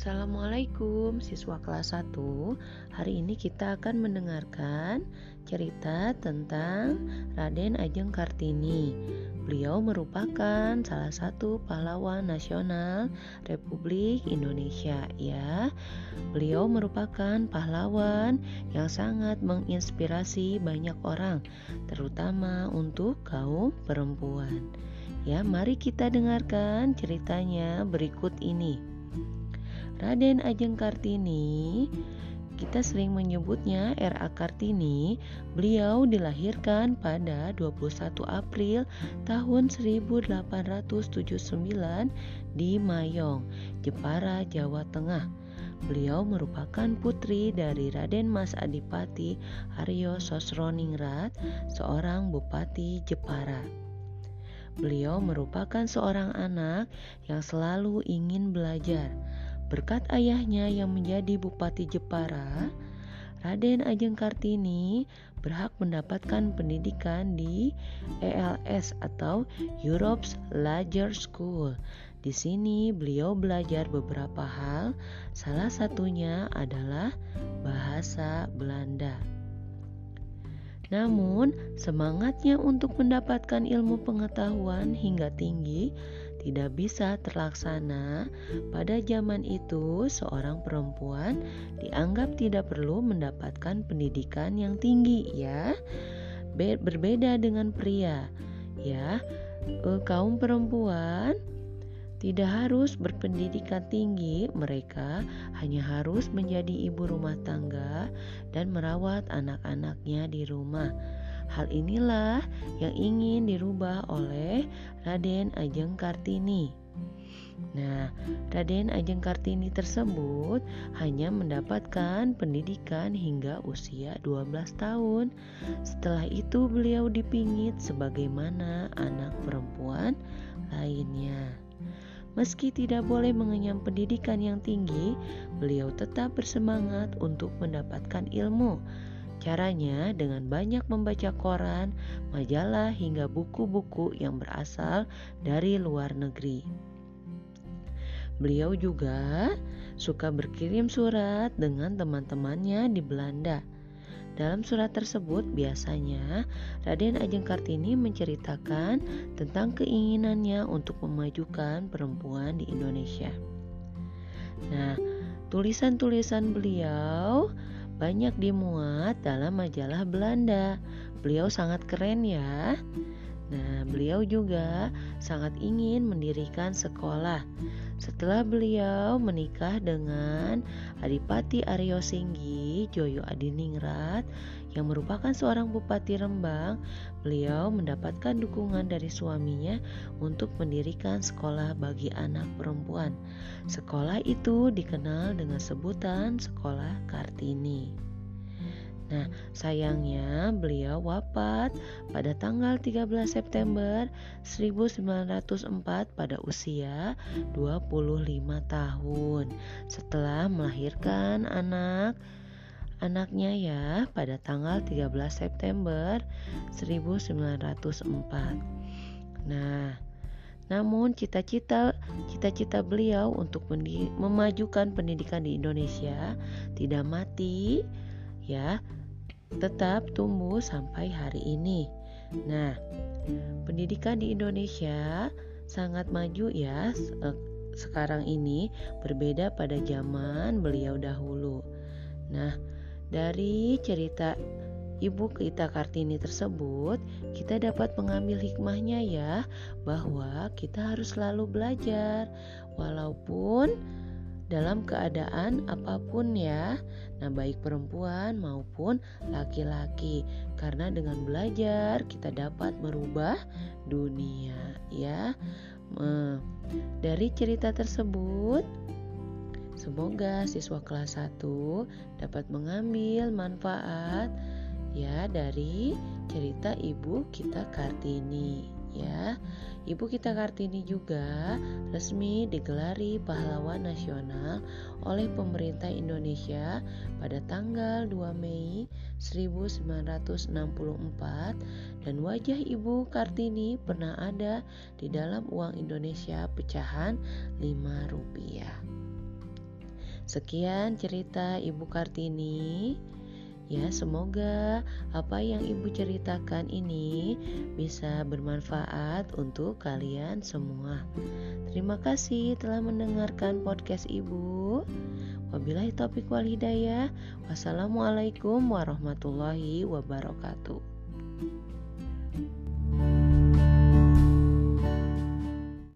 Assalamualaikum siswa kelas 1 Hari ini kita akan mendengarkan cerita tentang Raden Ajeng Kartini. Beliau merupakan salah satu pahlawan nasional Republik Indonesia ya. Beliau merupakan pahlawan yang sangat menginspirasi banyak orang Terutama untuk kaum perempuan. Ya, mari kita dengarkan ceritanya berikut ini. Raden Ajeng Kartini kita sering menyebutnya R.A. Kartini. Beliau dilahirkan pada 21 April tahun 1879 di Mayong, Jepara, Jawa Tengah. Beliau merupakan putri dari Raden Mas Adipati Aryo Sosroningrat, seorang bupati Jepara. Beliau merupakan seorang anak yang selalu ingin belajar Berkat ayahnya yang menjadi Bupati Jepara, Raden Ajeng Kartini berhak mendapatkan pendidikan di ELS atau Europe's Larger School. Di sini beliau belajar beberapa hal, salah satunya adalah bahasa Belanda. Namun, semangatnya untuk mendapatkan ilmu pengetahuan hingga tinggi tidak bisa terlaksana. Pada zaman itu, seorang perempuan dianggap tidak perlu mendapatkan pendidikan yang tinggi, ya. Berbeda dengan pria, ya. Eh, kaum perempuan tidak harus berpendidikan tinggi, mereka hanya harus menjadi ibu rumah tangga dan merawat anak-anaknya di rumah. Hal inilah yang ingin dirubah oleh Raden Ajeng Kartini. Nah, Raden Ajeng Kartini tersebut hanya mendapatkan pendidikan hingga usia 12 tahun. Setelah itu beliau dipingit sebagaimana anak perempuan lainnya. Meski tidak boleh mengenyam pendidikan yang tinggi, beliau tetap bersemangat untuk mendapatkan ilmu Caranya dengan banyak membaca koran, majalah, hingga buku-buku yang berasal dari luar negeri. Beliau juga suka berkirim surat dengan teman-temannya di Belanda. Dalam surat tersebut biasanya Raden Ajeng Kartini menceritakan tentang keinginannya untuk memajukan perempuan di Indonesia. Nah, tulisan-tulisan beliau banyak dimuat dalam majalah Belanda. Beliau sangat keren ya. Nah, beliau juga sangat ingin mendirikan sekolah. Setelah beliau menikah dengan Adipati Aryo Singgi Joyo Adiningrat yang merupakan seorang bupati Rembang, beliau mendapatkan dukungan dari suaminya untuk mendirikan sekolah bagi anak perempuan. Sekolah itu dikenal dengan sebutan Sekolah Kartini. Nah, sayangnya beliau wafat pada tanggal 13 September 1904 pada usia 25 tahun setelah melahirkan anak anaknya ya pada tanggal 13 September 1904. Nah, namun cita-cita cita-cita beliau untuk memajukan pendidikan di Indonesia tidak mati ya tetap tumbuh sampai hari ini. Nah, pendidikan di Indonesia sangat maju ya sekarang ini berbeda pada zaman beliau dahulu. Nah, dari cerita Ibu kita Kartini tersebut, kita dapat mengambil hikmahnya ya, bahwa kita harus selalu belajar walaupun dalam keadaan apa pun ya. Nah, baik perempuan maupun laki-laki. Karena dengan belajar kita dapat merubah dunia ya. Dari cerita tersebut Semoga siswa kelas 1 dapat mengambil manfaat ya dari cerita ibu kita Kartini ya. Ibu kita Kartini juga resmi digelari pahlawan nasional oleh pemerintah Indonesia pada tanggal 2 Mei 1964 dan wajah Ibu Kartini pernah ada di dalam uang Indonesia pecahan 5 rupiah. Sekian cerita Ibu Kartini. Ya, semoga apa yang Ibu ceritakan ini bisa bermanfaat untuk kalian semua. Terima kasih telah mendengarkan podcast Ibu. Wabillahi taufiq wal hidayah. Wassalamualaikum warahmatullahi wabarakatuh.